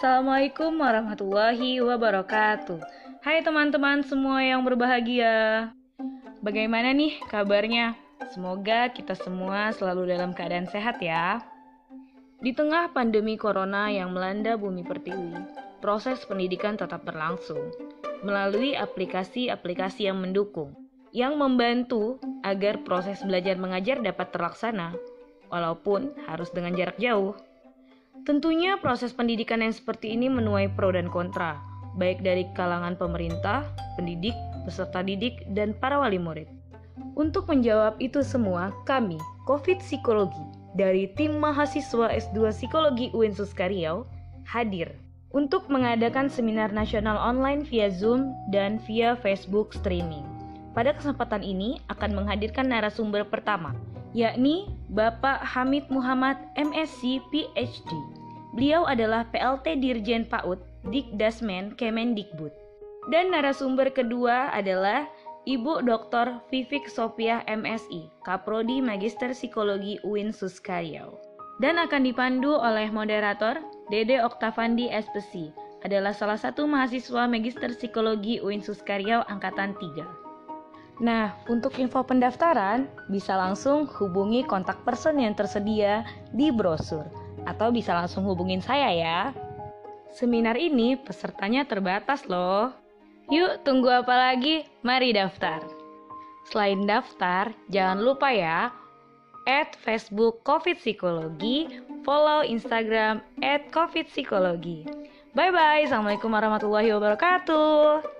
Assalamualaikum warahmatullahi wabarakatuh. Hai teman-teman semua yang berbahagia. Bagaimana nih kabarnya? Semoga kita semua selalu dalam keadaan sehat ya. Di tengah pandemi corona yang melanda bumi pertiwi, proses pendidikan tetap berlangsung melalui aplikasi-aplikasi yang mendukung, yang membantu agar proses belajar mengajar dapat terlaksana, walaupun harus dengan jarak jauh. Tentunya proses pendidikan yang seperti ini menuai pro dan kontra, baik dari kalangan pemerintah, pendidik, peserta didik, dan para wali murid. Untuk menjawab itu semua, kami, COVID Psikologi, dari tim mahasiswa S2 Psikologi UIN Suskariau, hadir untuk mengadakan seminar nasional online via Zoom dan via Facebook streaming. Pada kesempatan ini akan menghadirkan narasumber pertama, yakni Bapak Hamid Muhammad MSc PhD. Beliau adalah PLT Dirjen PAUD Dikdasmen Kemendikbud. Dan narasumber kedua adalah Ibu Dr. Vivik Sopiah MSI, Kaprodi Magister Psikologi UIN Suskaryau. Dan akan dipandu oleh moderator Dede Oktavandi SPC, adalah salah satu mahasiswa Magister Psikologi UIN Suskaryau Angkatan 3. Nah, untuk info pendaftaran bisa langsung hubungi kontak person yang tersedia di brosur atau bisa langsung hubungin saya ya. Seminar ini pesertanya terbatas loh. Yuk, tunggu apa lagi? Mari daftar. Selain daftar, jangan lupa ya, add Facebook COVID Psikologi, follow Instagram at COVID Psikologi. Bye-bye, Assalamualaikum warahmatullahi wabarakatuh.